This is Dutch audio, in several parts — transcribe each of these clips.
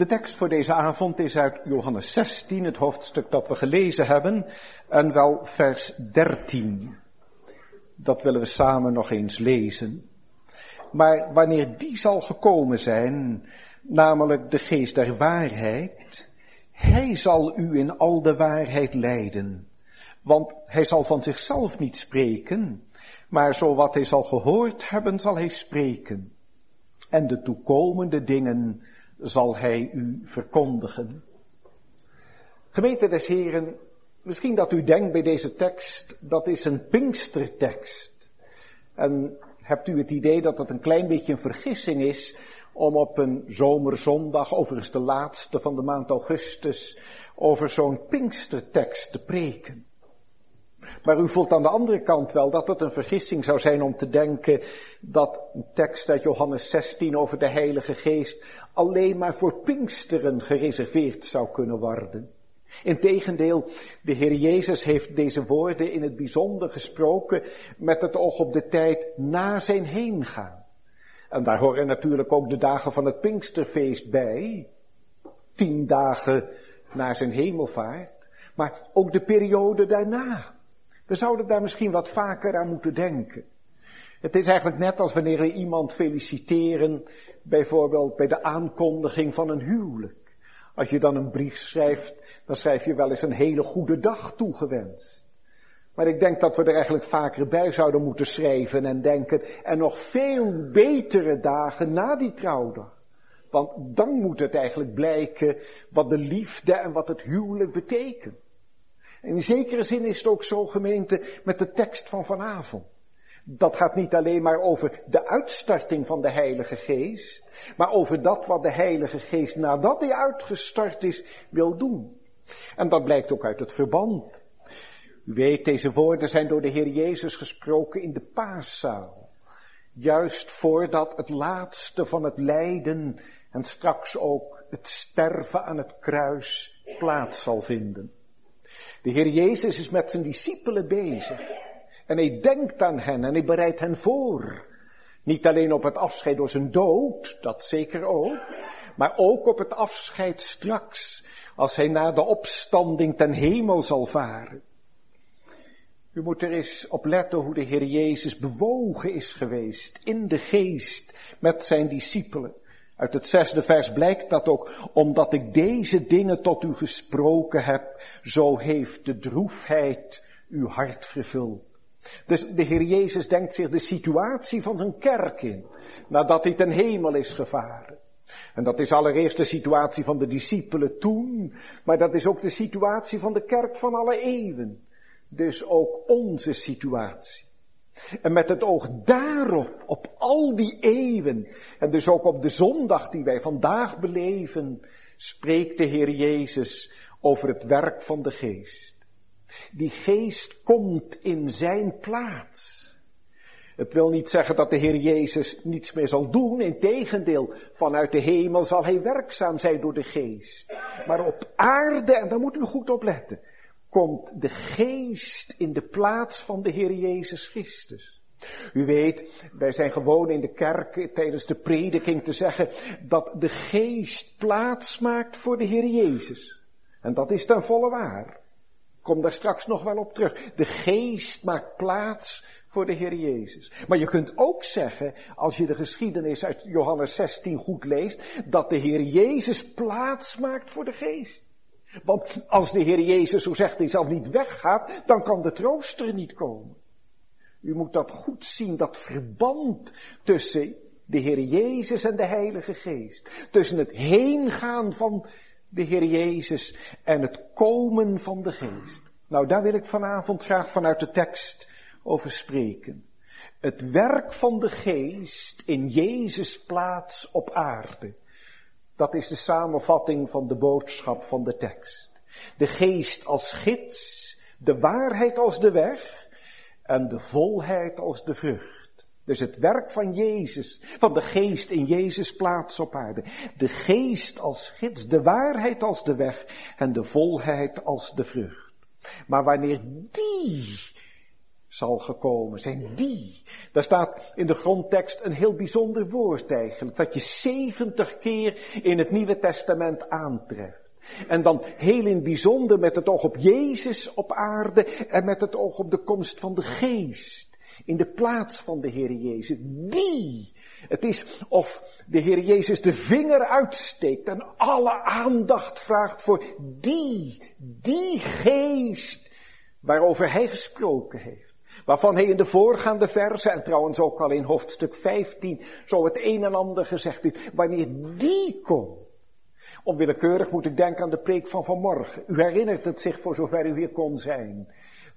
De tekst voor deze avond is uit Johannes 16, het hoofdstuk dat we gelezen hebben, en wel vers 13. Dat willen we samen nog eens lezen. Maar wanneer die zal gekomen zijn, namelijk de geest der waarheid, hij zal u in al de waarheid leiden. Want hij zal van zichzelf niet spreken, maar zo wat hij zal gehoord hebben, zal hij spreken. En de toekomende dingen zal hij u verkondigen. Gemeente des Heren, misschien dat u denkt bij deze tekst, dat is een Pinkstertekst. En hebt u het idee dat het een klein beetje een vergissing is om op een zomerzondag, overigens de laatste van de maand augustus, over zo'n Pinkstertekst te preken. Maar u voelt aan de andere kant wel dat het een vergissing zou zijn om te denken dat een tekst uit Johannes 16 over de Heilige Geest alleen maar voor Pinksteren gereserveerd zou kunnen worden. Integendeel, de Heer Jezus heeft deze woorden in het bijzonder gesproken met het oog op de tijd na zijn heengaan. En daar horen natuurlijk ook de dagen van het Pinksterfeest bij. Tien dagen na zijn hemelvaart. Maar ook de periode daarna. We zouden daar misschien wat vaker aan moeten denken. Het is eigenlijk net als wanneer we iemand feliciteren, bijvoorbeeld bij de aankondiging van een huwelijk. Als je dan een brief schrijft, dan schrijf je wel eens een hele goede dag toegewenst. Maar ik denk dat we er eigenlijk vaker bij zouden moeten schrijven en denken, en nog veel betere dagen na die trouwdag. Want dan moet het eigenlijk blijken wat de liefde en wat het huwelijk betekent. In zekere zin is het ook zo gemeente met de tekst van vanavond. Dat gaat niet alleen maar over de uitstarting van de Heilige Geest, maar over dat wat de Heilige Geest nadat hij uitgestart is wil doen. En dat blijkt ook uit het verband. U weet, deze woorden zijn door de Heer Jezus gesproken in de paaszaal. Juist voordat het laatste van het lijden en straks ook het sterven aan het kruis plaats zal vinden. De Heer Jezus is met zijn discipelen bezig. En hij denkt aan hen en hij bereidt hen voor. Niet alleen op het afscheid door zijn dood, dat zeker ook, maar ook op het afscheid straks, als hij na de opstanding ten hemel zal varen. U moet er eens op letten hoe de Heer Jezus bewogen is geweest in de geest met zijn discipelen. Uit het zesde vers blijkt dat ook, omdat ik deze dingen tot u gesproken heb, zo heeft de droefheid uw hart vervuld. Dus de Heer Jezus denkt zich de situatie van zijn kerk in, nadat hij ten hemel is gevaren. En dat is allereerst de situatie van de discipelen toen, maar dat is ook de situatie van de kerk van alle eeuwen. Dus ook onze situatie. En met het oog daarop, op al die eeuwen, en dus ook op de zondag die wij vandaag beleven, spreekt de Heer Jezus over het werk van de geest. Die geest komt in zijn plaats. Het wil niet zeggen dat de Heer Jezus niets meer zal doen. Integendeel, vanuit de hemel zal hij werkzaam zijn door de geest. Maar op aarde, en daar moet u goed op letten, komt de geest in de plaats van de Heer Jezus Christus. U weet, wij zijn gewoon in de kerk tijdens de prediking te zeggen dat de geest plaats maakt voor de Heer Jezus. En dat is ten volle waar. Kom daar straks nog wel op terug. De geest maakt plaats voor de Heer Jezus. Maar je kunt ook zeggen, als je de geschiedenis uit Johannes 16 goed leest, dat de Heer Jezus plaats maakt voor de geest. Want als de Heer Jezus, zo zegt hij zelf, niet weggaat, dan kan de trooster niet komen. U moet dat goed zien, dat verband tussen de Heer Jezus en de Heilige Geest. Tussen het heengaan van de Heer Jezus en het komen van de Geest. Nou, daar wil ik vanavond graag vanuit de tekst over spreken. Het werk van de Geest in Jezus plaats op aarde. Dat is de samenvatting van de boodschap van de tekst. De geest als gids, de waarheid als de weg en de volheid als de vrucht. Dus het werk van Jezus, van de geest in Jezus plaats op aarde. De geest als gids, de waarheid als de weg en de volheid als de vrucht. Maar wanneer die zal gekomen zijn. Die. Daar staat in de grondtekst een heel bijzonder woord eigenlijk. Dat je 70 keer in het Nieuwe Testament aantreft. En dan heel in bijzonder met het oog op Jezus op aarde en met het oog op de komst van de geest. In de plaats van de Heer Jezus. Die. Het is of de Heer Jezus de vinger uitsteekt en alle aandacht vraagt voor die, die geest waarover hij gesproken heeft. Waarvan hij in de voorgaande versen, en trouwens ook al in hoofdstuk 15, zo het een en ander gezegd heeft. Wanneer die komt, onwillekeurig moet ik denken aan de preek van vanmorgen. U herinnert het zich voor zover u weer kon zijn.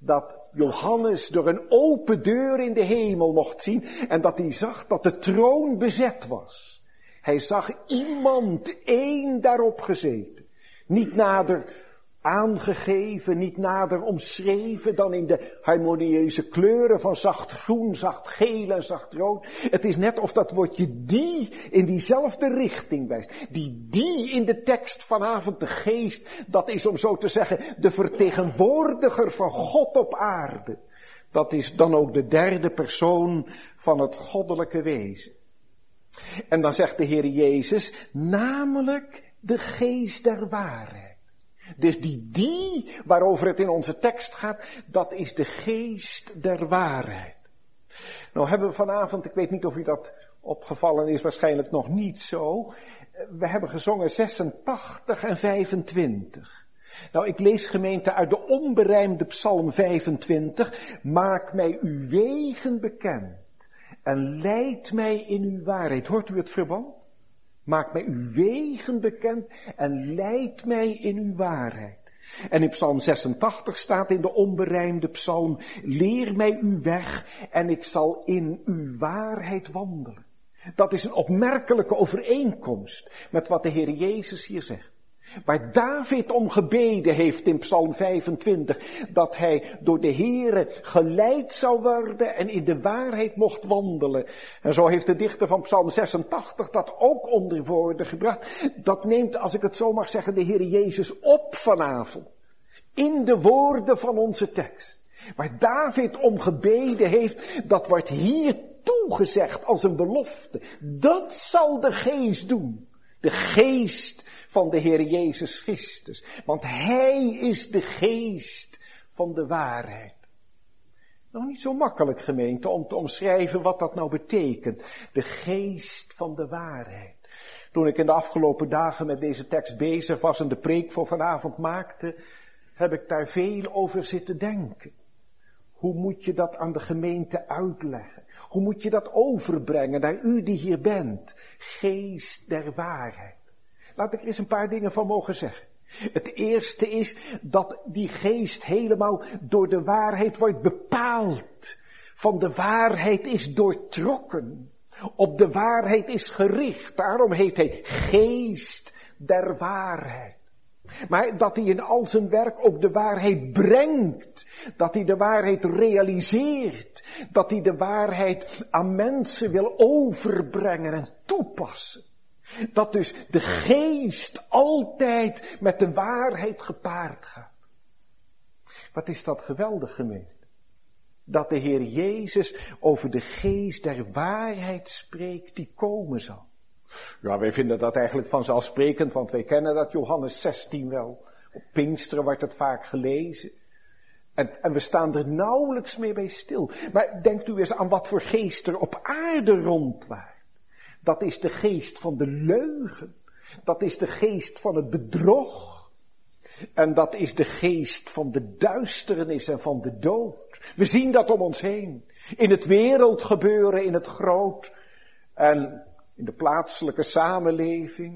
Dat Johannes door een open deur in de hemel mocht zien en dat hij zag dat de troon bezet was. Hij zag iemand één daarop gezeten. Niet nader aangegeven, niet nader omschreven dan in de harmonieuze kleuren van zacht groen, zacht geel en zacht rood. Het is net of dat woordje die in diezelfde richting wijst. Die die in de tekst vanavond de geest, dat is om zo te zeggen de vertegenwoordiger van God op aarde. Dat is dan ook de derde persoon van het goddelijke wezen. En dan zegt de Heer Jezus, namelijk de geest der waarheid. Dus die die waarover het in onze tekst gaat, dat is de geest der waarheid. Nou hebben we vanavond, ik weet niet of u dat opgevallen is, waarschijnlijk nog niet zo. We hebben gezongen 86 en 25. Nou, ik lees gemeente uit de onberijmde psalm 25. Maak mij uw wegen bekend en leid mij in uw waarheid. Hoort u het verband? Maak mij uw wegen bekend en leid mij in uw waarheid. En in Psalm 86 staat in de onberijmde psalm, leer mij uw weg en ik zal in uw waarheid wandelen. Dat is een opmerkelijke overeenkomst met wat de Heer Jezus hier zegt. Waar David om gebeden heeft in Psalm 25, dat hij door de Heere geleid zou worden en in de waarheid mocht wandelen. En zo heeft de dichter van Psalm 86 dat ook onder woorden gebracht. Dat neemt, als ik het zo mag zeggen, de Heere Jezus op vanavond. In de woorden van onze tekst. Waar David om gebeden heeft, dat wordt hier toegezegd als een belofte. Dat zal de geest doen. De geest van de Heer Jezus Christus. Want Hij is de geest van de waarheid. Nog niet zo makkelijk gemeente om te omschrijven wat dat nou betekent. De geest van de waarheid. Toen ik in de afgelopen dagen met deze tekst bezig was en de preek voor vanavond maakte, heb ik daar veel over zitten denken. Hoe moet je dat aan de gemeente uitleggen? Hoe moet je dat overbrengen naar u die hier bent? Geest der waarheid. Laat ik er eens een paar dingen van mogen zeggen. Het eerste is dat die geest helemaal door de waarheid wordt bepaald. Van de waarheid is doortrokken. Op de waarheid is gericht. Daarom heet hij geest der waarheid. Maar dat hij in al zijn werk ook de waarheid brengt. Dat hij de waarheid realiseert. Dat hij de waarheid aan mensen wil overbrengen en toepassen. Dat dus de geest altijd met de waarheid gepaard gaat. Wat is dat geweldig gemeente? Dat de Heer Jezus over de geest der waarheid spreekt die komen zal. Ja, wij vinden dat eigenlijk vanzelfsprekend, want wij kennen dat Johannes 16 wel. Op Pinksteren wordt het vaak gelezen. En, en we staan er nauwelijks meer bij stil. Maar denkt u eens aan wat voor geest er op aarde rondwaart. Dat is de geest van de leugen. Dat is de geest van het bedrog. En dat is de geest van de duisternis en van de dood. We zien dat om ons heen. In het wereldgebeuren, in het groot. En in de plaatselijke samenleving.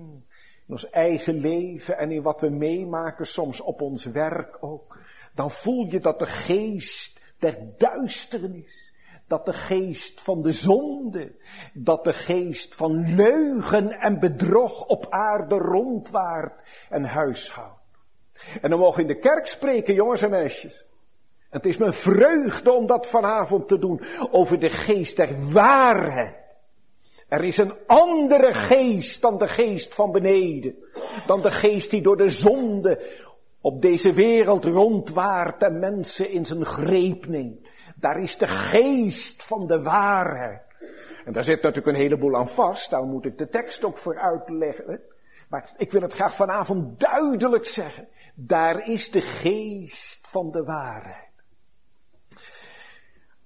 In ons eigen leven en in wat we meemaken, soms op ons werk ook. Dan voel je dat de geest der duisternis dat de geest van de zonde, dat de geest van leugen en bedrog op aarde rondwaart en huishoudt. En dan mogen in de kerk spreken, jongens en meisjes. Het is mijn vreugde om dat vanavond te doen over de geest der waarheid. Er is een andere geest dan de geest van beneden. Dan de geest die door de zonde op deze wereld rondwaart en mensen in zijn greep neemt. Daar is de geest van de waarheid. En daar zit natuurlijk een heleboel aan vast, daar moet ik de tekst ook voor uitleggen. Maar ik wil het graag vanavond duidelijk zeggen. Daar is de geest van de waarheid.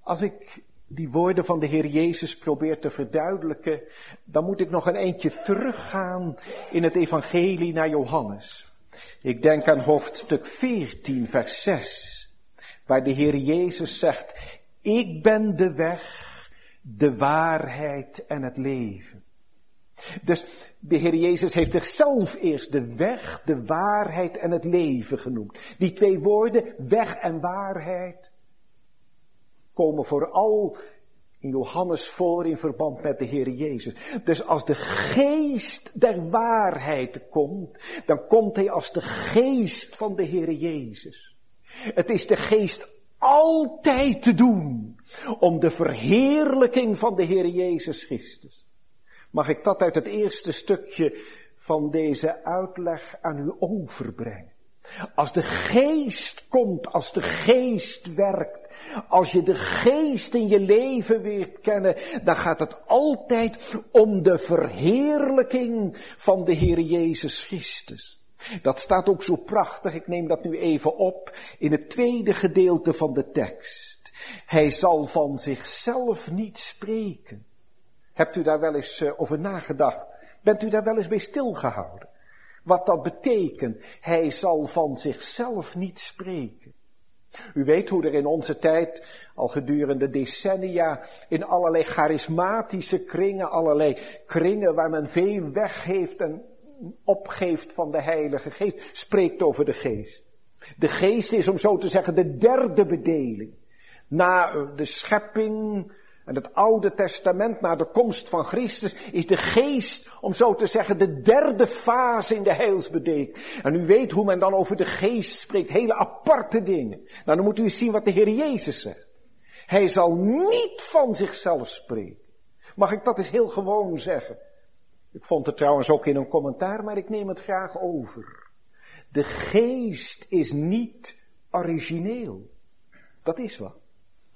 Als ik die woorden van de Heer Jezus probeer te verduidelijken, dan moet ik nog een eindje teruggaan in het evangelie naar Johannes. Ik denk aan hoofdstuk 14, vers 6, waar de Heer Jezus zegt, ik ben de weg, de waarheid en het leven. Dus de Heer Jezus heeft zichzelf eerst de weg, de waarheid en het leven genoemd. Die twee woorden, weg en waarheid, komen vooral in Johannes voor in verband met de Heer Jezus. Dus als de geest der waarheid komt, dan komt hij als de geest van de Heer Jezus. Het is de geest altijd te doen om de verheerlijking van de Heer Jezus Christus. Mag ik dat uit het eerste stukje van deze uitleg aan u overbrengen? Als de geest komt, als de geest werkt, als je de geest in je leven weer kennen, dan gaat het altijd om de verheerlijking van de Heer Jezus Christus. Dat staat ook zo prachtig, ik neem dat nu even op, in het tweede gedeelte van de tekst. Hij zal van zichzelf niet spreken. Hebt u daar wel eens eh, over nagedacht? Bent u daar wel eens bij stilgehouden? Wat dat betekent, hij zal van zichzelf niet spreken. U weet hoe er in onze tijd, al gedurende decennia, in allerlei charismatische kringen, allerlei kringen waar men veel weggeeft en opgeeft van de Heilige Geest, spreekt over de Geest. De Geest is, om zo te zeggen, de derde bedeling. Na de schepping en het Oude Testament, na de komst van Christus, is de Geest, om zo te zeggen, de derde fase in de heilsbedeling. En u weet hoe men dan over de Geest spreekt, hele aparte dingen. Nou, dan moet u eens zien wat de Heer Jezus zegt. Hij zal niet van zichzelf spreken. Mag ik dat eens heel gewoon zeggen? Ik vond het trouwens ook in een commentaar, maar ik neem het graag over. De geest is niet origineel. Dat is wat.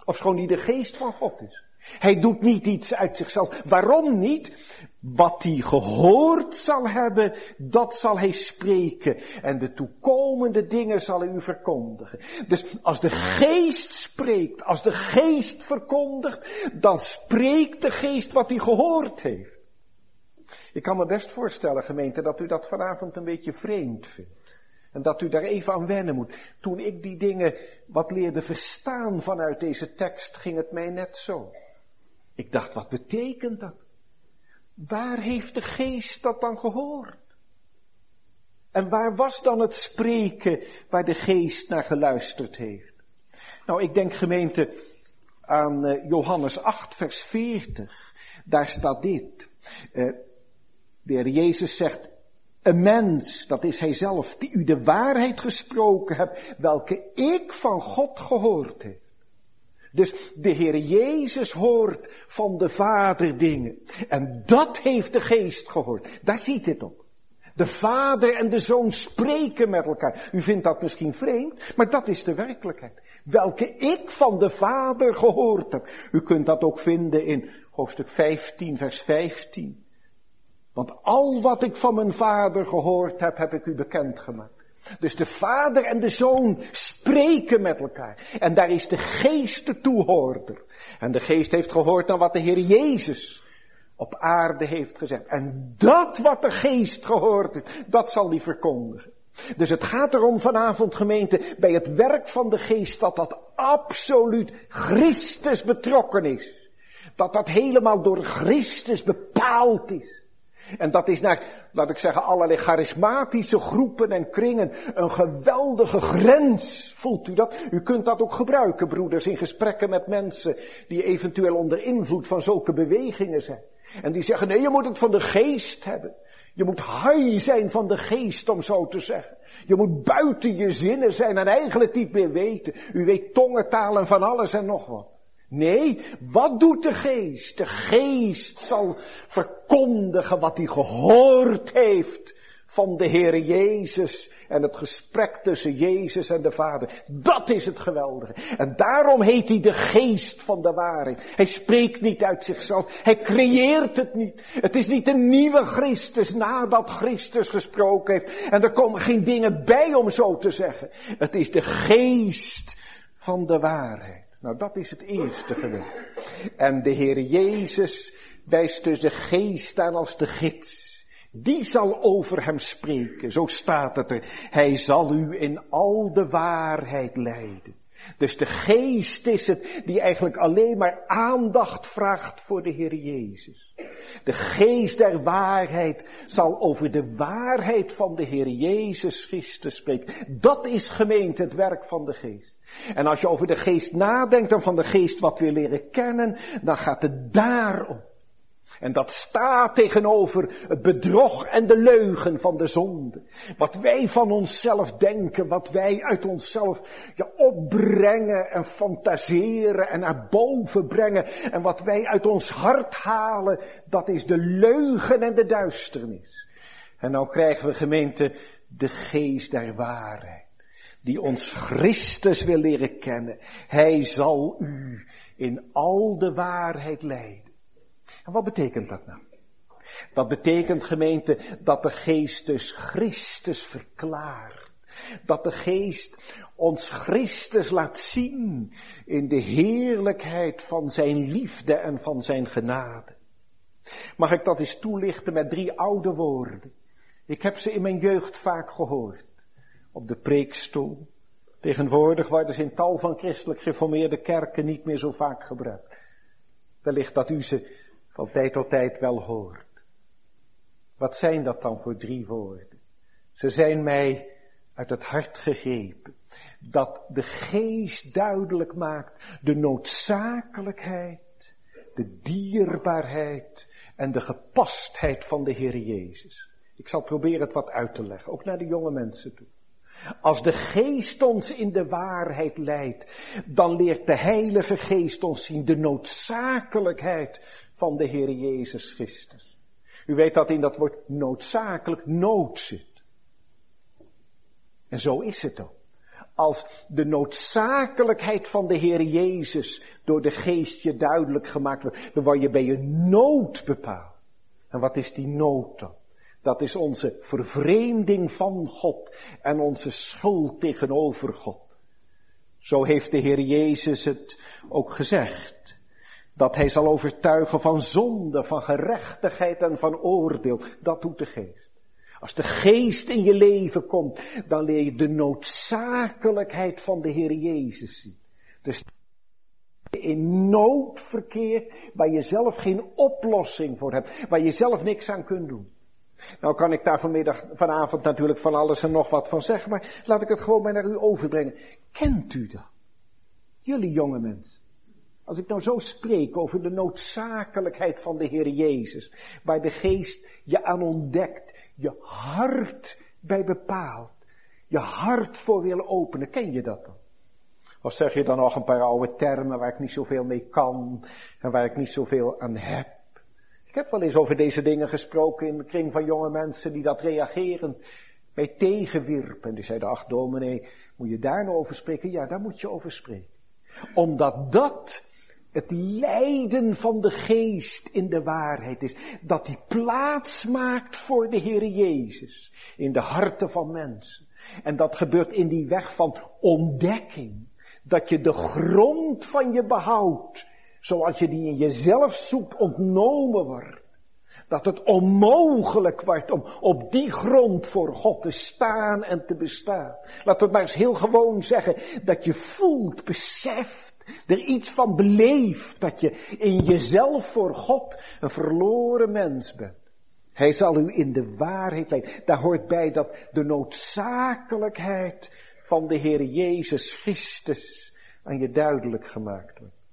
Of gewoon die de geest van God is. Hij doet niet iets uit zichzelf. Waarom niet? Wat hij gehoord zal hebben, dat zal hij spreken. En de toekomende dingen zal hij u verkondigen. Dus als de geest spreekt, als de geest verkondigt, dan spreekt de geest wat hij gehoord heeft. Ik kan me best voorstellen, gemeente, dat u dat vanavond een beetje vreemd vindt. En dat u daar even aan wennen moet. Toen ik die dingen wat leerde verstaan vanuit deze tekst, ging het mij net zo. Ik dacht, wat betekent dat? Waar heeft de geest dat dan gehoord? En waar was dan het spreken waar de geest naar geluisterd heeft? Nou, ik denk gemeente aan uh, Johannes 8, vers 40. Daar staat dit. De heer Jezus zegt, een mens, dat is hij zelf, die u de waarheid gesproken hebt, welke ik van God gehoord heb. Dus de Heer Jezus hoort van de Vader dingen. En dat heeft de Geest gehoord. Daar ziet het op. De Vader en de Zoon spreken met elkaar. U vindt dat misschien vreemd, maar dat is de werkelijkheid. Welke ik van de Vader gehoord heb. U kunt dat ook vinden in hoofdstuk 15, vers 15. Want al wat ik van mijn vader gehoord heb, heb ik u bekendgemaakt. Dus de vader en de zoon spreken met elkaar. En daar is de geest de toehoorder. En de geest heeft gehoord naar wat de Heer Jezus op aarde heeft gezegd. En dat wat de geest gehoord heeft, dat zal hij verkondigen. Dus het gaat erom vanavond gemeente, bij het werk van de geest, dat dat absoluut Christus betrokken is. Dat dat helemaal door Christus bepaald is. En dat is naar, laat ik zeggen, allerlei charismatische groepen en kringen een geweldige grens. Voelt u dat? U kunt dat ook gebruiken, broeders, in gesprekken met mensen die eventueel onder invloed van zulke bewegingen zijn. En die zeggen, nee, je moet het van de geest hebben. Je moet high zijn van de geest, om zo te zeggen. Je moet buiten je zinnen zijn en eigenlijk niet meer weten. U weet tongentalen van alles en nog wat. Nee, wat doet de geest? De geest zal verkondigen wat hij gehoord heeft van de Heere Jezus en het gesprek tussen Jezus en de Vader. Dat is het geweldige. En daarom heet hij de geest van de waarheid. Hij spreekt niet uit zichzelf. Hij creëert het niet. Het is niet een nieuwe Christus nadat Christus gesproken heeft. En er komen geen dingen bij om zo te zeggen. Het is de geest van de waarheid. Nou, dat is het eerste gedeelte. En de Heere Jezus wijst dus de geest aan als de gids. Die zal over hem spreken, zo staat het er. Hij zal u in al de waarheid leiden. Dus de geest is het die eigenlijk alleen maar aandacht vraagt voor de Heer Jezus. De geest der waarheid zal over de waarheid van de Heer Jezus Christus spreken. Dat is gemeend het werk van de geest. En als je over de geest nadenkt en van de geest wat we leren kennen, dan gaat het daarom. En dat staat tegenover het bedrog en de leugen van de zonde. Wat wij van onszelf denken, wat wij uit onszelf opbrengen en fantaseren en naar boven brengen. En wat wij uit ons hart halen, dat is de leugen en de duisternis. En nou krijgen we gemeente de geest der waarheid. Die ons Christus wil leren kennen. Hij zal u in al de waarheid leiden. En wat betekent dat nou? Dat betekent gemeente dat de geest dus Christus verklaart. Dat de geest ons Christus laat zien in de heerlijkheid van zijn liefde en van zijn genade. Mag ik dat eens toelichten met drie oude woorden? Ik heb ze in mijn jeugd vaak gehoord. Op de preekstoel. Tegenwoordig worden ze in tal van christelijk geformeerde kerken niet meer zo vaak gebruikt. Wellicht dat u ze van tijd tot tijd wel hoort. Wat zijn dat dan voor drie woorden? Ze zijn mij uit het hart gegrepen. Dat de geest duidelijk maakt de noodzakelijkheid, de dierbaarheid en de gepastheid van de Heer Jezus. Ik zal proberen het wat uit te leggen, ook naar de jonge mensen toe. Als de geest ons in de waarheid leidt, dan leert de Heilige Geest ons zien de noodzakelijkheid van de Heer Jezus Christus. U weet dat in dat woord noodzakelijk nood zit. En zo is het ook. Als de noodzakelijkheid van de Heer Jezus door de geest je duidelijk gemaakt wordt, dan word je bij je nood bepaald. En wat is die nood dan? Dat is onze vervreemding van God en onze schuld tegenover God. Zo heeft de Heer Jezus het ook gezegd. Dat hij zal overtuigen van zonde, van gerechtigheid en van oordeel. Dat doet de geest. Als de geest in je leven komt, dan leer je de noodzakelijkheid van de Heer Jezus zien. Dus in nood verkeert, waar je zelf geen oplossing voor hebt, waar je zelf niks aan kunt doen. Nou kan ik daar vanmiddag, vanavond natuurlijk van alles en nog wat van zeggen, maar laat ik het gewoon maar naar u overbrengen. Kent u dat? Jullie jonge mensen. Als ik nou zo spreek over de noodzakelijkheid van de Heer Jezus, waar de geest je aan ontdekt, je hart bij bepaalt, je hart voor willen openen, ken je dat dan? Of zeg je dan nog een paar oude termen waar ik niet zoveel mee kan en waar ik niet zoveel aan heb? Ik heb wel eens over deze dingen gesproken in de kring van jonge mensen die dat reageren, mij tegenwierpen. En die zeiden, ach dominee, moet je daar nou over spreken? Ja, daar moet je over spreken. Omdat dat het lijden van de geest in de waarheid is. Dat die plaats maakt voor de Heer Jezus in de harten van mensen. En dat gebeurt in die weg van ontdekking. Dat je de grond van je behoud, zoals je die in jezelf zoekt, ontnomen wordt. Dat het onmogelijk wordt om op die grond voor God te staan en te bestaan. Laten we maar eens heel gewoon zeggen. Dat je voelt, beseft er iets van beleeft dat je in jezelf voor God een verloren mens bent. Hij zal u in de waarheid leiden. Daar hoort bij dat de noodzakelijkheid van de Heer Jezus Christus aan je duidelijk gemaakt wordt.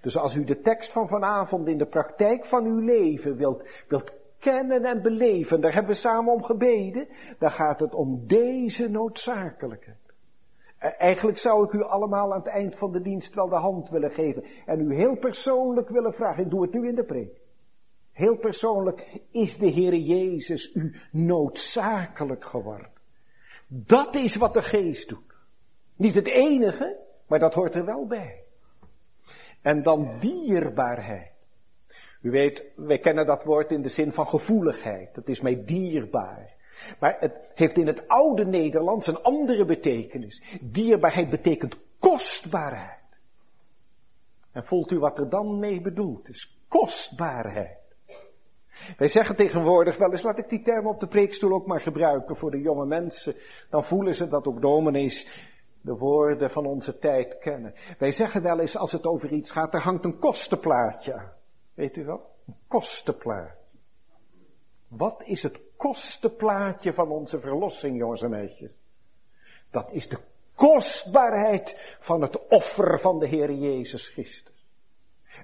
Dus als u de tekst van vanavond in de praktijk van uw leven wilt, wilt kennen en beleven, daar hebben we samen om gebeden, dan gaat het om deze noodzakelijkheid. Eh, eigenlijk zou ik u allemaal aan het eind van de dienst wel de hand willen geven en u heel persoonlijk willen vragen. Ik doe het nu in de preek. Heel persoonlijk is de Heer Jezus u noodzakelijk geworden. Dat is wat de geest doet. Niet het enige, maar dat hoort er wel bij. En dan dierbaarheid. U weet, wij kennen dat woord in de zin van gevoeligheid. Dat is mij dierbaar. Maar het heeft in het oude Nederlands een andere betekenis. Dierbaarheid betekent kostbaarheid. En voelt u wat er dan mee bedoeld is? Kostbaarheid. Wij zeggen tegenwoordig wel eens, laat ik die term op de preekstoel ook maar gebruiken voor de jonge mensen. Dan voelen ze dat ook dominees de woorden van onze tijd kennen. Wij zeggen wel eens, als het over iets gaat, er hangt een kostenplaatje aan. Weet u wel? Een kostenplaatje. Wat is het kostenplaatje van onze verlossing, jongens en meisjes? Dat is de kostbaarheid van het offer van de Heer Jezus Christus.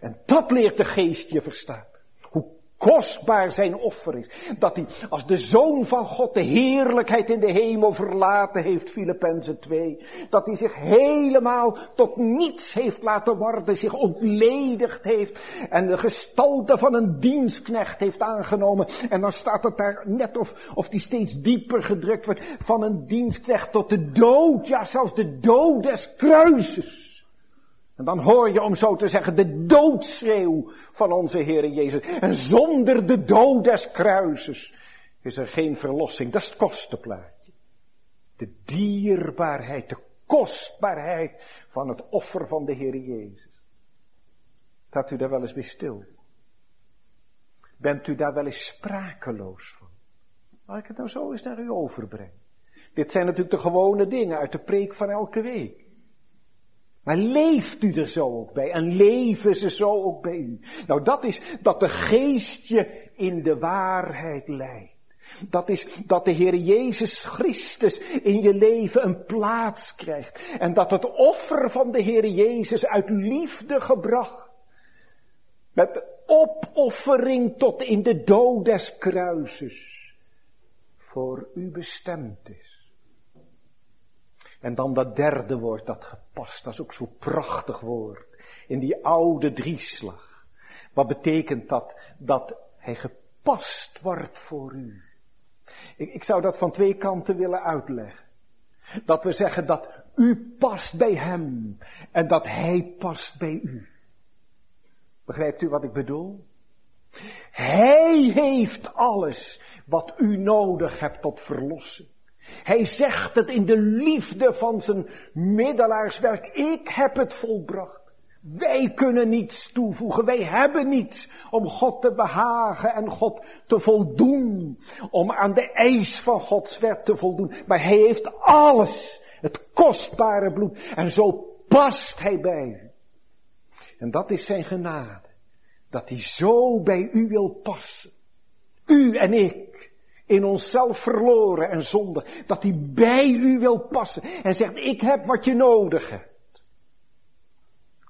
En dat leert de geest je verstaan kostbaar zijn offer is. Dat hij als de Zoon van God de heerlijkheid in de hemel verlaten heeft, Filippenzen 2. Dat hij zich helemaal tot niets heeft laten worden, zich ontledigd heeft en de gestalte van een dienstknecht heeft aangenomen. En dan staat het daar net of, of die steeds dieper gedrukt wordt, van een dienstknecht tot de dood, ja zelfs de dood des kruises. En dan hoor je, om zo te zeggen, de doodschreeuw van onze Heer Jezus. En zonder de dood des kruises is er geen verlossing. Dat is het kostenplaatje. De dierbaarheid, de kostbaarheid van het offer van de Heer Jezus. Staat u daar wel eens bij stil? Bent u daar wel eens sprakeloos van? Mag ik het nou zo eens naar u overbrengen? Dit zijn natuurlijk de gewone dingen uit de preek van elke week. Maar leeft u er zo ook bij? En leven ze zo ook bij u? Nou, dat is dat de geest je in de waarheid leidt. Dat is dat de Heer Jezus Christus in je leven een plaats krijgt. En dat het offer van de Heer Jezus uit liefde gebracht, met opoffering tot in de dood des kruises, voor u bestemd is. En dan dat derde woord dat gepast, dat is ook zo prachtig woord. In die oude drieslag. Wat betekent dat? Dat hij gepast wordt voor u. Ik, ik zou dat van twee kanten willen uitleggen. Dat we zeggen dat u past bij hem en dat hij past bij u. Begrijpt u wat ik bedoel? Hij heeft alles wat u nodig hebt tot verlossing. Hij zegt het in de liefde van zijn middelaarswerk. Ik heb het volbracht. Wij kunnen niets toevoegen. Wij hebben niets om God te behagen en God te voldoen. Om aan de eis van Gods wet te voldoen. Maar hij heeft alles. Het kostbare bloed. En zo past hij bij u. En dat is zijn genade. Dat hij zo bij u wil passen. U en ik in onszelf verloren en zonde, dat hij bij u wil passen en zegt, ik heb wat je nodig hebt.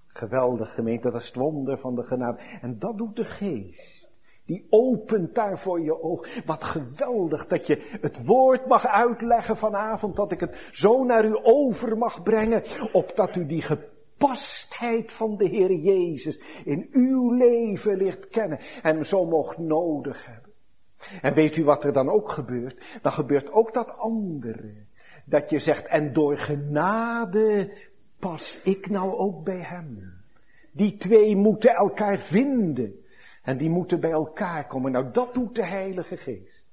Geweldig gemeente, dat is het wonder van de genade. En dat doet de geest. Die opent daar voor je oog. Wat geweldig dat je het woord mag uitleggen vanavond, dat ik het zo naar u over mag brengen, opdat u die gepastheid van de Heer Jezus in uw leven leert kennen en zo mocht nodig hebben. En weet u wat er dan ook gebeurt? Dan gebeurt ook dat andere. Dat je zegt, en door genade pas ik nou ook bij hem. Die twee moeten elkaar vinden. En die moeten bij elkaar komen. Nou, dat doet de Heilige Geest.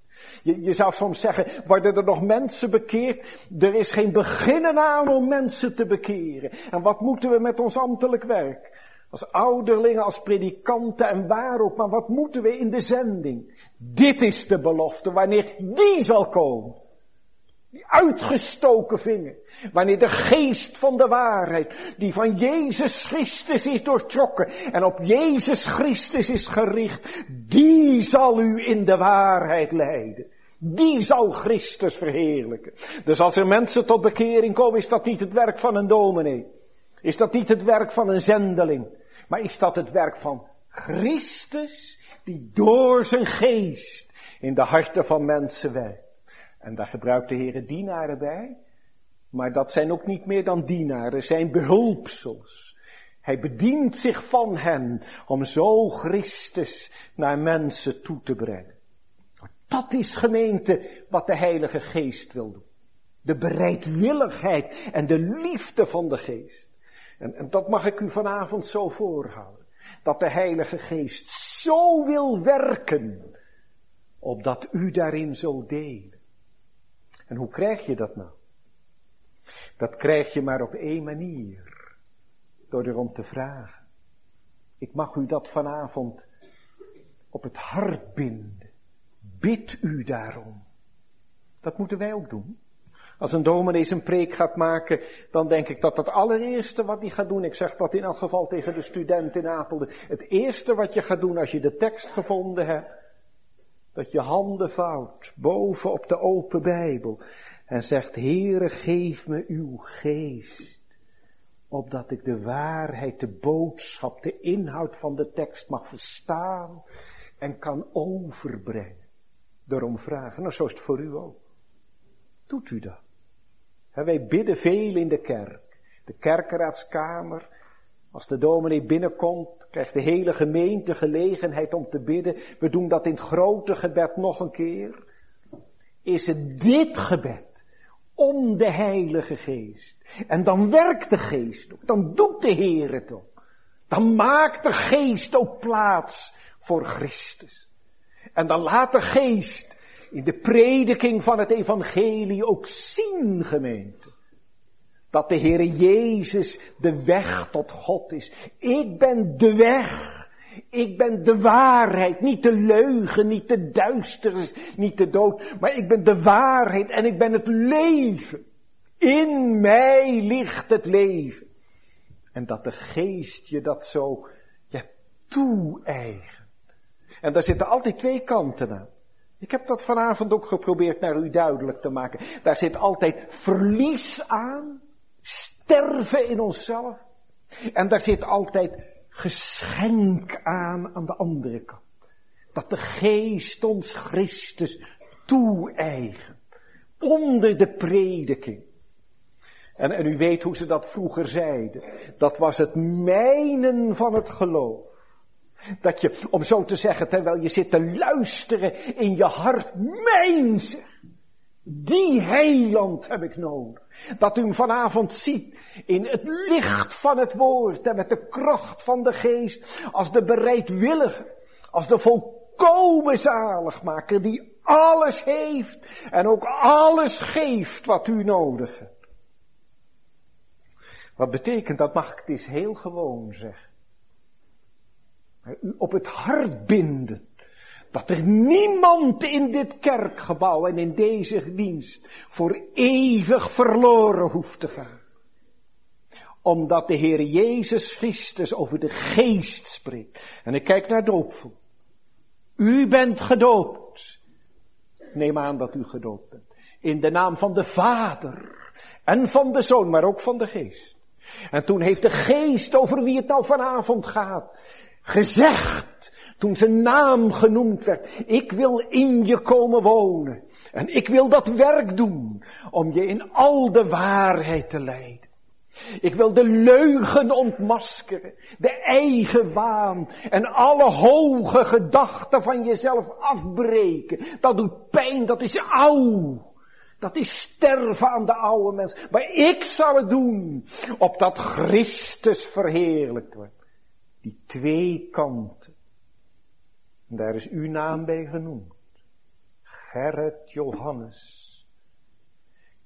Je, je zou soms zeggen, worden er nog mensen bekeerd? Er is geen beginnen aan om mensen te bekeren. En wat moeten we met ons ambtelijk werk? Als ouderlingen, als predikanten en waar ook, maar wat moeten we in de zending? Dit is de belofte wanneer die zal komen. Die uitgestoken vinger. Wanneer de geest van de waarheid, die van Jezus Christus is doortrokken en op Jezus Christus is gericht, die zal u in de waarheid leiden. Die zal Christus verheerlijken. Dus als er mensen tot bekering komen, is dat niet het werk van een dominee. Is dat niet het werk van een zendeling. Maar is dat het werk van Christus die door zijn geest in de harten van mensen werkt. En daar gebruikt de Heer dienaren bij. Maar dat zijn ook niet meer dan dienaren, zijn behulpsels. Hij bedient zich van hen om zo Christus naar mensen toe te brengen. Dat is gemeente wat de Heilige Geest wil doen. De bereidwilligheid en de liefde van de Geest. En, en dat mag ik u vanavond zo voorhouden. Dat de Heilige Geest zo wil werken, opdat u daarin zult delen. En hoe krijg je dat nou? Dat krijg je maar op één manier. Door erom te vragen. Ik mag u dat vanavond op het hart binden. Bid u daarom. Dat moeten wij ook doen. Als een dominee zijn preek gaat maken, dan denk ik dat het allereerste wat hij gaat doen, ik zeg dat in elk geval tegen de student in Apelden, het eerste wat je gaat doen als je de tekst gevonden hebt, dat je handen vouwt boven op de open Bijbel en zegt, Heere, geef me uw geest, opdat ik de waarheid, de boodschap, de inhoud van de tekst mag verstaan en kan overbrengen. Daarom vragen, nou zo is het voor u ook. Doet u dat? Wij bidden veel in de kerk. De kerkenraadskamer. Als de dominee binnenkomt, krijgt de hele gemeente gelegenheid om te bidden. We doen dat in het grote gebed nog een keer. Is het dit gebed om de Heilige Geest. En dan werkt de Geest ook. Dan doet de Heer het ook. Dan maakt de Geest ook plaats voor Christus. En dan laat de Geest in de prediking van het evangelie ook zien, gemeente. Dat de Heer Jezus de weg tot God is. Ik ben de weg. Ik ben de waarheid, niet de leugen, niet de duisternis, niet de dood, maar ik ben de waarheid en ik ben het leven. In mij ligt het leven. En dat de geest je dat zo ja, toe-eigent. En daar zitten altijd twee kanten aan. Ik heb dat vanavond ook geprobeerd naar u duidelijk te maken. Daar zit altijd verlies aan, sterven in onszelf. En daar zit altijd geschenk aan aan de andere kant. Dat de geest ons Christus toe-eigent. Onder de prediking. En, en u weet hoe ze dat vroeger zeiden. Dat was het mijnen van het geloof. Dat je, om zo te zeggen, terwijl je zit te luisteren in je hart, mijn Die heiland heb ik nodig. Dat u hem vanavond ziet in het licht van het woord en met de kracht van de geest als de bereidwillige, als de volkomen zaligmaker die alles heeft en ook alles geeft wat u nodig hebt. Wat betekent dat? Mag ik het eens heel gewoon zeggen u op het hart binden. Dat er niemand in dit kerkgebouw en in deze dienst voor eeuwig verloren hoeft te gaan. Omdat de Heer Jezus Christus over de geest spreekt. En ik kijk naar doopvol. U bent gedoopt. Neem aan dat u gedoopt bent. In de naam van de Vader en van de Zoon, maar ook van de Geest. En toen heeft de Geest over wie het nou vanavond gaat, gezegd, toen zijn naam genoemd werd, ik wil in je komen wonen. En ik wil dat werk doen om je in al de waarheid te leiden. Ik wil de leugen ontmaskeren, de eigen waan en alle hoge gedachten van jezelf afbreken. Dat doet pijn, dat is oud. Dat is sterven aan de oude mens. Maar ik zal het doen, opdat Christus verheerlijkt wordt. Die twee kanten. En daar is uw naam bij genoemd. Gerrit Johannes.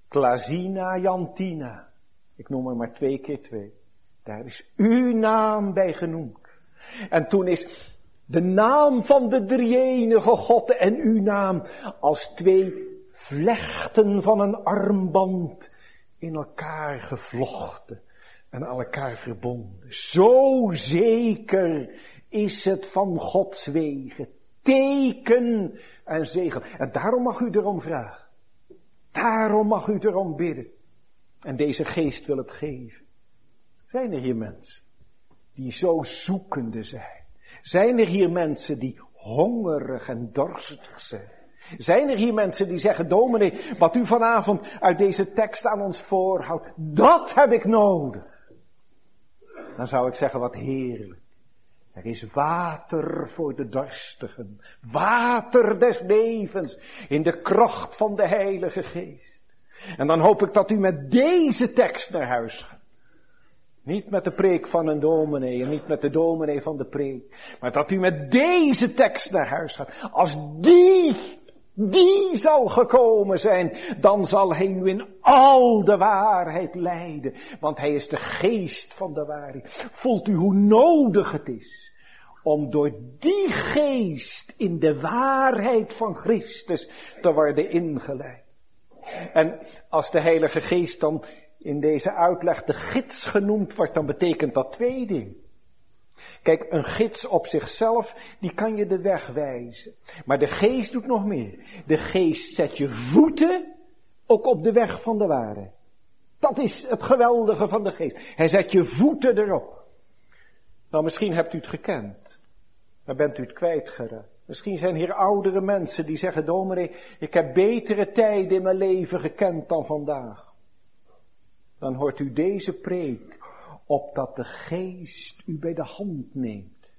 Klazina Jantina. Ik noem er maar twee keer twee. Daar is uw naam bij genoemd. En toen is de naam van de drieënige God en uw naam als twee vlechten van een armband in elkaar gevlochten en aan elkaar verbonden. Zo zeker is het van Gods wegen. Teken en zegen. En daarom mag u erom vragen. Daarom mag u erom bidden. En deze geest wil het geven. Zijn er hier mensen die zo zoekende zijn? Zijn er hier mensen die hongerig en dorstig zijn? Zijn er hier mensen die zeggen, dominee, wat u vanavond uit deze tekst aan ons voorhoudt, dat heb ik nodig. Dan zou ik zeggen, wat heerlijk. Er is water voor de dorstigen. Water des levens in de kracht van de Heilige Geest. En dan hoop ik dat u met deze tekst naar huis gaat. Niet met de preek van een dominee en niet met de dominee van de preek. Maar dat u met deze tekst naar huis gaat. Als die, die zal gekomen zijn, dan zal hij u in al de waarheid leiden. Want hij is de geest van de waarheid. Voelt u hoe nodig het is om door die geest in de waarheid van Christus te worden ingeleid. En als de Heilige Geest dan in deze uitleg de gids genoemd wordt, dan betekent dat twee dingen. Kijk, een gids op zichzelf, die kan je de weg wijzen. Maar de geest doet nog meer. De geest zet je voeten ook op de weg van de waarheid. Dat is het geweldige van de geest. Hij zet je voeten erop. Nou, misschien hebt u het gekend. Maar bent u het kwijtgeraakt. Misschien zijn hier oudere mensen die zeggen, dominee, ik heb betere tijden in mijn leven gekend dan vandaag. Dan hoort u deze preek, opdat de geest u bij de hand neemt.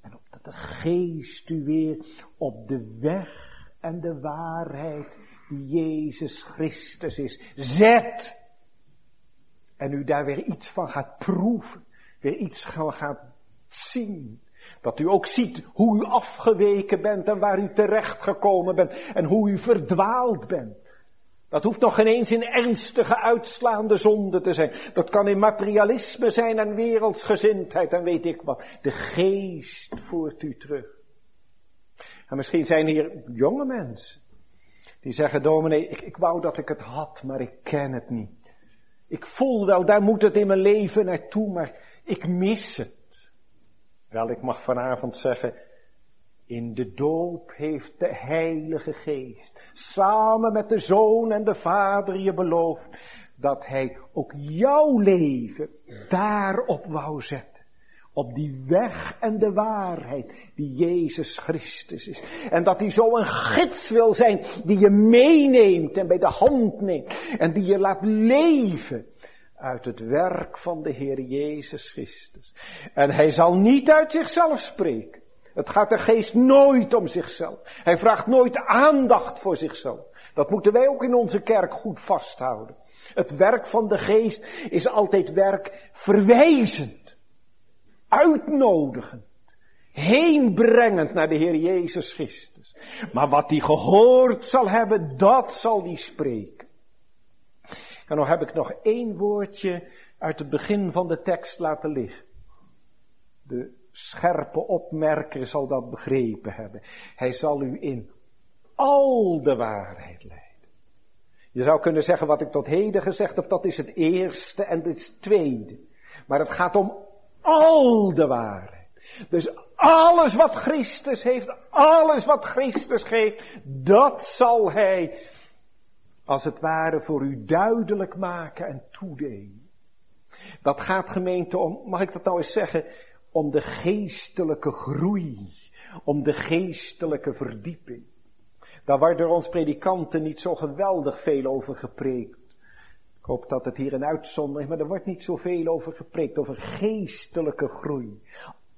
En opdat de geest u weer op de weg en de waarheid die Jezus Christus is, zet. En u daar weer iets van gaat proeven, weer iets van gaat zien. Dat u ook ziet hoe u afgeweken bent en waar u terecht gekomen bent en hoe u verdwaald bent. Dat hoeft nog geen eens in ernstige uitslaande zonde te zijn. Dat kan in materialisme zijn en wereldsgezindheid en weet ik wat. De geest voert u terug. En misschien zijn hier jonge mensen die zeggen, dominee, ik, ik wou dat ik het had, maar ik ken het niet. Ik voel wel, daar moet het in mijn leven naartoe, maar ik mis het. Wel, ik mag vanavond zeggen, in de doop heeft de Heilige Geest samen met de Zoon en de Vader je beloofd dat Hij ook jouw leven daarop wou zetten. Op die weg en de waarheid die Jezus Christus is. En dat hij zo een gids wil zijn die je meeneemt en bij de hand neemt. En die je laat leven uit het werk van de Heer Jezus Christus. En hij zal niet uit zichzelf spreken. Het gaat de geest nooit om zichzelf. Hij vraagt nooit aandacht voor zichzelf. Dat moeten wij ook in onze kerk goed vasthouden. Het werk van de geest is altijd werk verwijzend, uitnodigend, heenbrengend naar de Heer Jezus Christus. Maar wat hij gehoord zal hebben, dat zal hij spreken. En dan heb ik nog één woordje uit het begin van de tekst laten liggen. De scherpe opmerker zal dat begrepen hebben. Hij zal u in al de waarheid leiden. Je zou kunnen zeggen wat ik tot heden gezegd heb, dat is het eerste en het tweede. Maar het gaat om al de waarheid. Dus alles wat Christus heeft, alles wat Christus geeft, dat zal Hij als het ware voor u duidelijk maken en toedelen. Dat gaat gemeente om, mag ik dat nou eens zeggen, om de geestelijke groei, om de geestelijke verdieping. Daar wordt door ons predikanten niet zo geweldig veel over gepreekt. Ik hoop dat het hier een uitzondering is, maar er wordt niet zoveel over gepreekt, over geestelijke groei.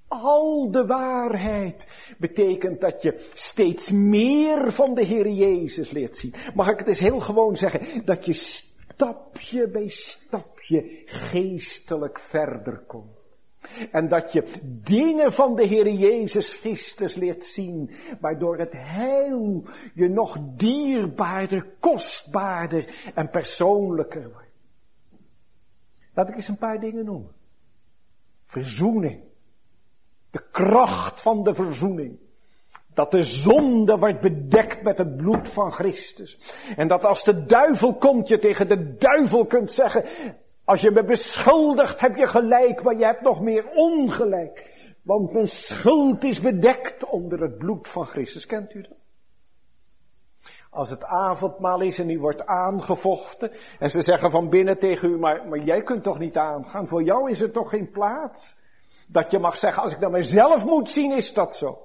Al de waarheid betekent dat je steeds meer van de Heer Jezus leert zien. Mag ik het eens heel gewoon zeggen? Dat je stapje bij stapje geestelijk verder komt. En dat je dingen van de Heer Jezus Christus leert zien, waardoor het heil je nog dierbaarder, kostbaarder en persoonlijker wordt. Laat ik eens een paar dingen noemen. Verzoening. De kracht van de verzoening. Dat de zonde wordt bedekt met het bloed van Christus. En dat als de duivel komt, je tegen de duivel kunt zeggen, als je me beschuldigt, heb je gelijk, maar je hebt nog meer ongelijk. Want mijn schuld is bedekt onder het bloed van Christus. Kent u dat? Als het avondmaal is en u wordt aangevochten en ze zeggen van binnen tegen u, maar, maar jij kunt toch niet aangaan, voor jou is er toch geen plaats? Dat je mag zeggen, als ik naar mezelf moet zien, is dat zo.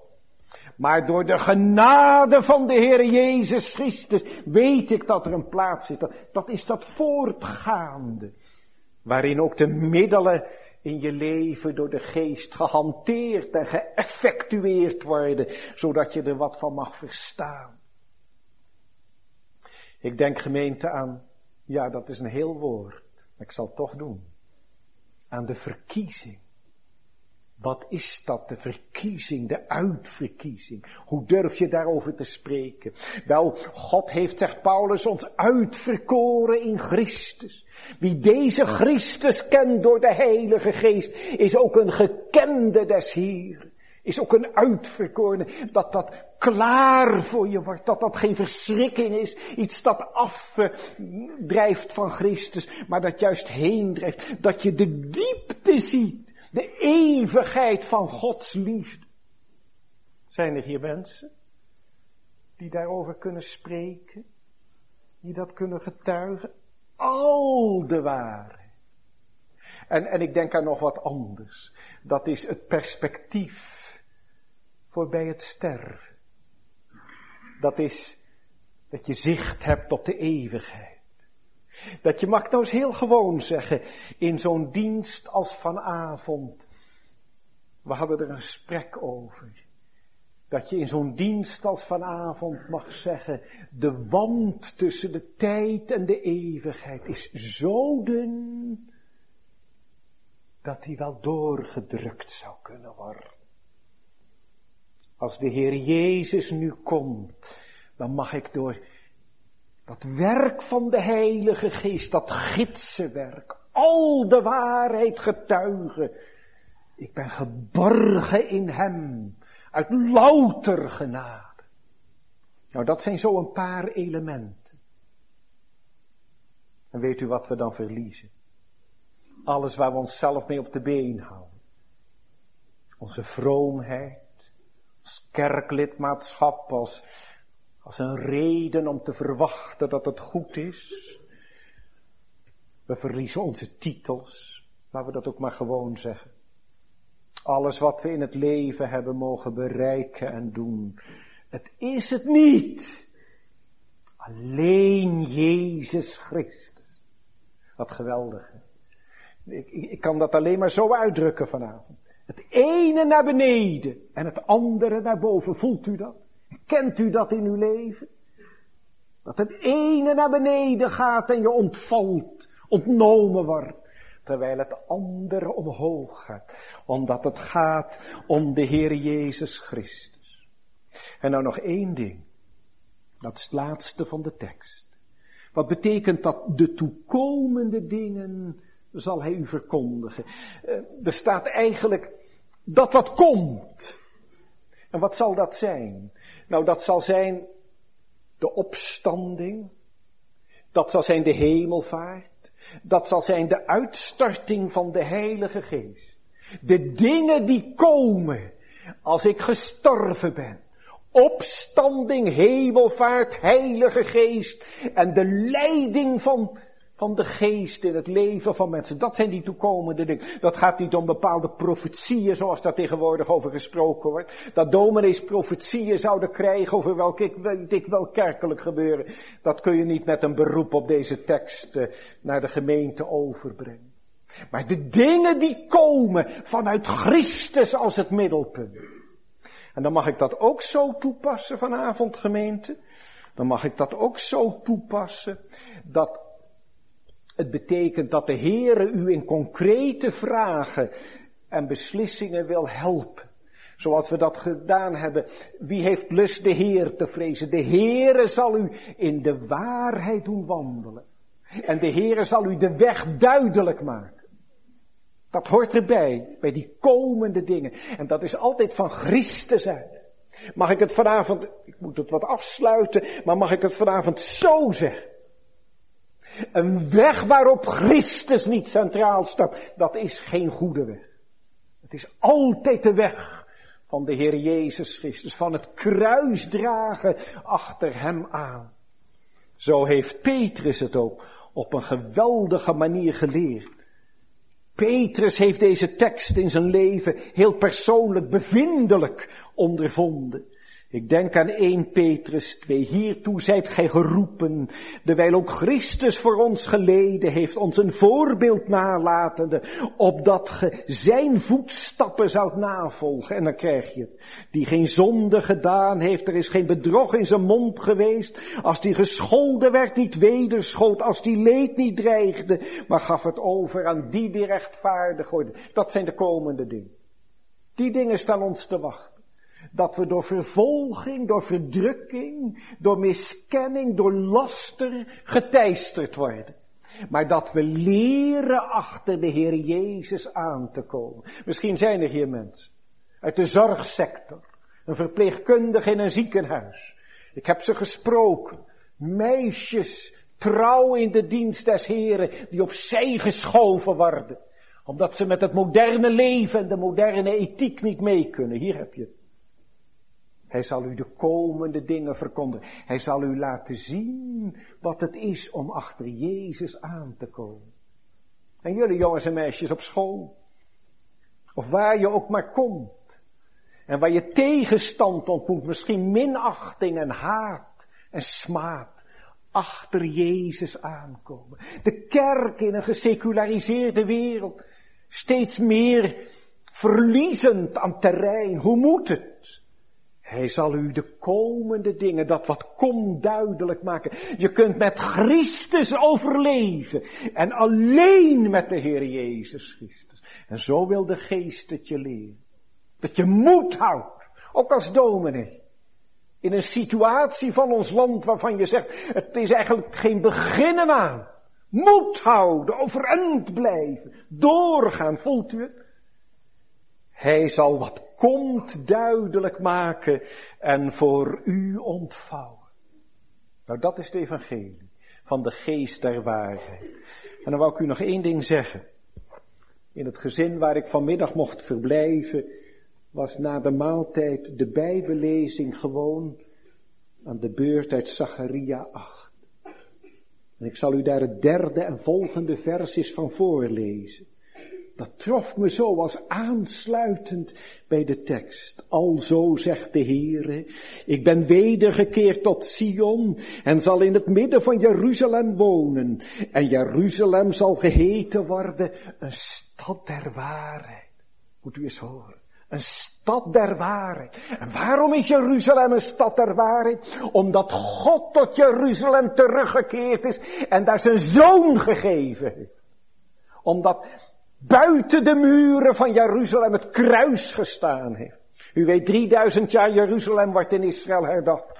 Maar door de genade van de Heer Jezus Christus weet ik dat er een plaats zit. Dat is dat voortgaande. Waarin ook de middelen in je leven door de geest gehanteerd en geëffectueerd worden, zodat je er wat van mag verstaan. Ik denk gemeente aan, ja dat is een heel woord, maar ik zal het toch doen, aan de verkiezing. Wat is dat, de verkiezing, de uitverkiezing? Hoe durf je daarover te spreken? Wel, God heeft, zegt Paulus, ons uitverkoren in Christus. Wie deze Christus kent door de Heilige Geest, is ook een gekende des Heeren. Is ook een uitverkorene, dat dat klaar voor je wordt, dat dat geen verschrikking is, iets dat afdrijft van Christus, maar dat juist heen drijft, dat je de diepte ziet de eeuwigheid van Gods liefde. Zijn er hier mensen die daarover kunnen spreken? Die dat kunnen getuigen? Al de waarheid. En, en ik denk aan nog wat anders. Dat is het perspectief voor bij het sterven. Dat is dat je zicht hebt op de eeuwigheid. Dat je mag nou eens heel gewoon zeggen, in zo'n dienst als vanavond. We hadden er een gesprek over. Dat je in zo'n dienst als vanavond mag zeggen, de wand tussen de tijd en de eeuwigheid is zo dun, dat die wel doorgedrukt zou kunnen worden. Als de Heer Jezus nu komt, dan mag ik door dat werk van de Heilige Geest, dat gidsenwerk, al de waarheid getuigen. Ik ben geborgen in Hem, uit louter genade. Nou, dat zijn zo een paar elementen. En weet u wat we dan verliezen? Alles waar we onszelf mee op de been houden. Onze vroomheid, als kerklidmaatschap, als als een reden om te verwachten dat het goed is. We verliezen onze titels, laten we dat ook maar gewoon zeggen. Alles wat we in het leven hebben mogen bereiken en doen, het is het niet. Alleen Jezus Christus. Wat geweldig. Ik, ik, kan dat alleen maar zo uitdrukken vanavond. Het ene naar beneden en het andere naar boven. Voelt u dat? Kent u dat in uw leven? Dat het ene naar beneden gaat en je ontvalt, ontnomen wordt, terwijl het andere omhoog gaat, omdat het gaat om de Heer Jezus Christus. En nou nog één ding, dat is het laatste van de tekst. Wat betekent dat de toekomende dingen zal hij u verkondigen. Eh, er staat eigenlijk dat wat komt. En wat zal dat zijn? Nou, dat zal zijn de opstanding. Dat zal zijn de hemelvaart. Dat zal zijn de uitstarting van de Heilige Geest. De dingen die komen als ik gestorven ben. Opstanding, hemelvaart, Heilige Geest en de leiding van van de geest in het leven van mensen. Dat zijn die toekomende dingen. Dat gaat niet om bepaalde profetieën zoals daar tegenwoordig over gesproken wordt. Dat dominees profetieën zouden krijgen over welke dit wel kerkelijk gebeuren. Dat kun je niet met een beroep op deze tekst eh, naar de gemeente overbrengen. Maar de dingen die komen vanuit Christus als het middelpunt. En dan mag ik dat ook zo toepassen vanavond gemeente. Dan mag ik dat ook zo toepassen dat het betekent dat de Heere u in concrete vragen en beslissingen wil helpen. Zoals we dat gedaan hebben. Wie heeft lust de Heer te vrezen? De Heere zal u in de waarheid doen wandelen. En de Heere zal u de weg duidelijk maken. Dat hoort erbij, bij die komende dingen. En dat is altijd van Christus uit. Mag ik het vanavond, ik moet het wat afsluiten, maar mag ik het vanavond zo zeggen? Een weg waarop Christus niet centraal staat, dat is geen goede weg. Het is altijd de weg van de Heer Jezus Christus, van het kruis dragen achter Hem aan. Zo heeft Petrus het ook op een geweldige manier geleerd. Petrus heeft deze tekst in zijn leven heel persoonlijk, bevindelijk ondervonden. Ik denk aan 1 Petrus 2. Hiertoe zijt gij geroepen, terwijl ook Christus voor ons geleden heeft, ons een voorbeeld nalatende, opdat ge zijn voetstappen zoudt navolgen. En dan krijg je het. Die geen zonde gedaan heeft, er is geen bedrog in zijn mond geweest. Als die gescholden werd, niet wederschold. Als die leed niet dreigde, maar gaf het over aan die die rechtvaardig worden. Dat zijn de komende dingen. Die dingen staan ons te wachten dat we door vervolging, door verdrukking, door miskenning, door laster geteisterd worden. Maar dat we leren achter de Heer Jezus aan te komen. Misschien zijn er hier mensen uit de zorgsector, een verpleegkundige in een ziekenhuis. Ik heb ze gesproken. Meisjes, trouw in de dienst des Heren, die opzij geschoven worden. Omdat ze met het moderne leven en de moderne ethiek niet mee kunnen. Hier heb je het. Hij zal u de komende dingen verkondigen. Hij zal u laten zien wat het is om achter Jezus aan te komen. En jullie jongens en meisjes op school. Of waar je ook maar komt. En waar je tegenstand ontmoet. Misschien minachting en haat en smaad. Achter Jezus aankomen. De kerk in een geseculariseerde wereld. Steeds meer verliezend aan terrein. Hoe moet het? Hij zal u de komende dingen, dat wat komt, duidelijk maken. Je kunt met Christus overleven. En alleen met de Heer Jezus Christus. En zo wil de geest het je leren. Dat je moed houdt. Ook als dominee. In een situatie van ons land waarvan je zegt, het is eigenlijk geen beginnen aan. Moed houden, overeind blijven, doorgaan, voelt u het? Hij zal wat komt duidelijk maken en voor u ontvouwen. Nou, dat is het evangelie van de geest der waarheid. En dan wou ik u nog één ding zeggen. In het gezin waar ik vanmiddag mocht verblijven, was na de maaltijd de bijbellezing gewoon aan de beurt uit Zacharia 8. En ik zal u daar het derde en volgende vers van voorlezen. Dat trof me zo als aansluitend bij de tekst. Alzo zegt de Heere, ik ben wedergekeerd tot Sion en zal in het midden van Jeruzalem wonen. En Jeruzalem zal geheten worden een stad der waarheid. Moet u eens horen. Een stad der waarheid. En waarom is Jeruzalem een stad der waarheid? Omdat God tot Jeruzalem teruggekeerd is en daar zijn zoon gegeven heeft. Omdat buiten de muren van Jeruzalem het kruis gestaan heeft. U weet, 3000 jaar Jeruzalem wordt in Israël herdacht.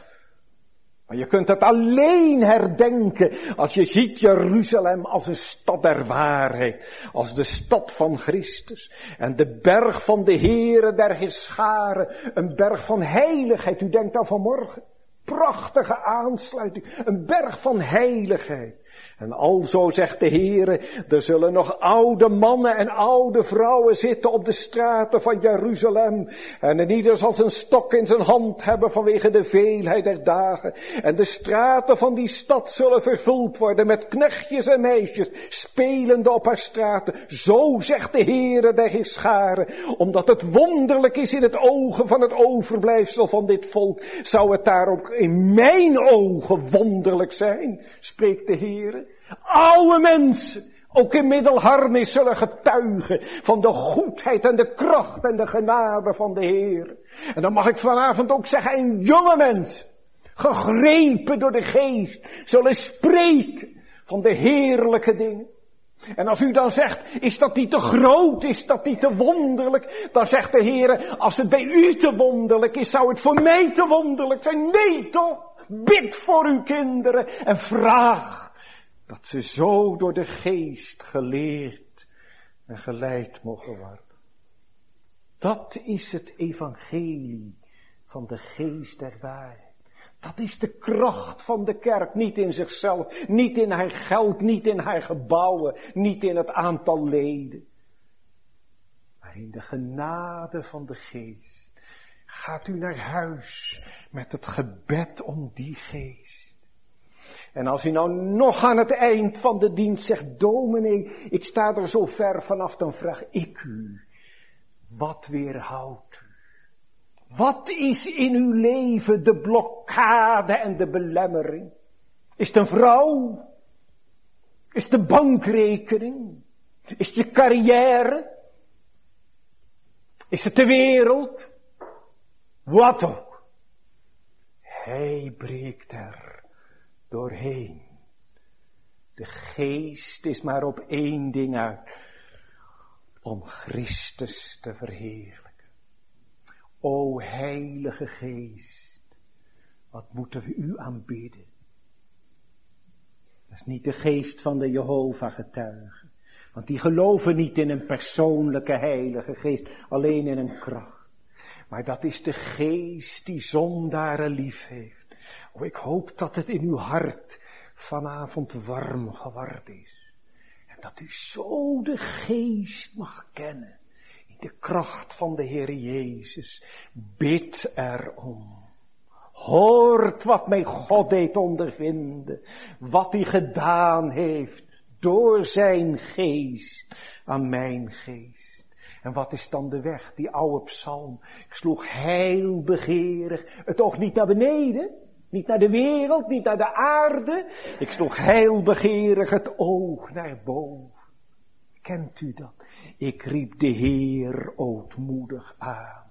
Maar je kunt het alleen herdenken als je ziet Jeruzalem als een stad der waarheid, als de stad van Christus. En de berg van de Heere der Gescharen, een berg van heiligheid. U denkt aan vanmorgen. Prachtige aansluiting, een berg van heiligheid. En alzo zegt de Heere, er zullen nog oude mannen en oude vrouwen zitten op de straten van Jeruzalem. En in ieder zal zijn stok in zijn hand hebben vanwege de veelheid der dagen. En de straten van die stad zullen vervuld worden met knechtjes en meisjes, spelende op haar straten. Zo zegt de Heere der scharen, omdat het wonderlijk is in het ogen van het overblijfsel van dit volk, zou het daar ook in mijn ogen wonderlijk zijn, spreekt de Heere. Oude mensen, ook in middelharnis zullen getuigen van de goedheid en de kracht en de genade van de Heer. En dan mag ik vanavond ook zeggen, een jonge mens, gegrepen door de geest, zullen spreken van de heerlijke dingen. En als u dan zegt, is dat niet te groot, is dat niet te wonderlijk, dan zegt de Heer, als het bij u te wonderlijk is, zou het voor mij te wonderlijk zijn. Nee toch, bid voor uw kinderen en vraag dat ze zo door de geest geleerd en geleid mogen worden. Dat is het evangelie van de geest der waarheid. Dat is de kracht van de kerk, niet in zichzelf, niet in haar geld, niet in haar gebouwen, niet in het aantal leden, maar in de genade van de geest. Gaat u naar huis met het gebed om die geest. En als u nou nog aan het eind van de dienst zegt, dominee, ik sta er zo ver vanaf, dan vraag ik u, wat weerhoudt u? Wat is in uw leven de blokkade en de belemmering? Is het een vrouw? Is het de bankrekening? Is het je carrière? Is het de wereld? Wat ook. Hij breekt er doorheen. De geest is maar op één ding uit. Om Christus te verheerlijken. O heilige geest. Wat moeten we u aanbidden. Dat is niet de geest van de Jehovah getuigen. Want die geloven niet in een persoonlijke heilige geest, alleen in een kracht. Maar dat is de geest die zondaren lief heeft. Oh, ik hoop dat het in uw hart vanavond warm geworden is. En dat u zo de geest mag kennen. In de kracht van de Heer Jezus. Bid erom. Hoort wat mij God deed ondervinden. Wat hij gedaan heeft door zijn geest aan mijn geest. En wat is dan de weg, die oude psalm? Ik sloeg heel begeerig het oog niet naar beneden, niet naar de wereld, niet naar de aarde. Ik sloeg heel begeerig het oog naar boven. Kent u dat? Ik riep de Heer ootmoedig aan.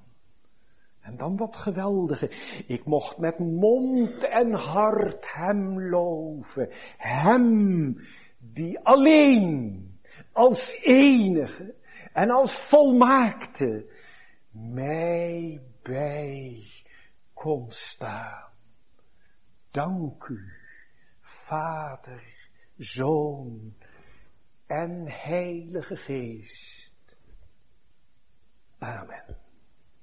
En dan dat geweldige. Ik mocht met mond en hart hem loven. Hem die alleen als enige en als volmaakte mij bij kon staan. Dank u, Vader, Zoon en Heilige Geest. Amen.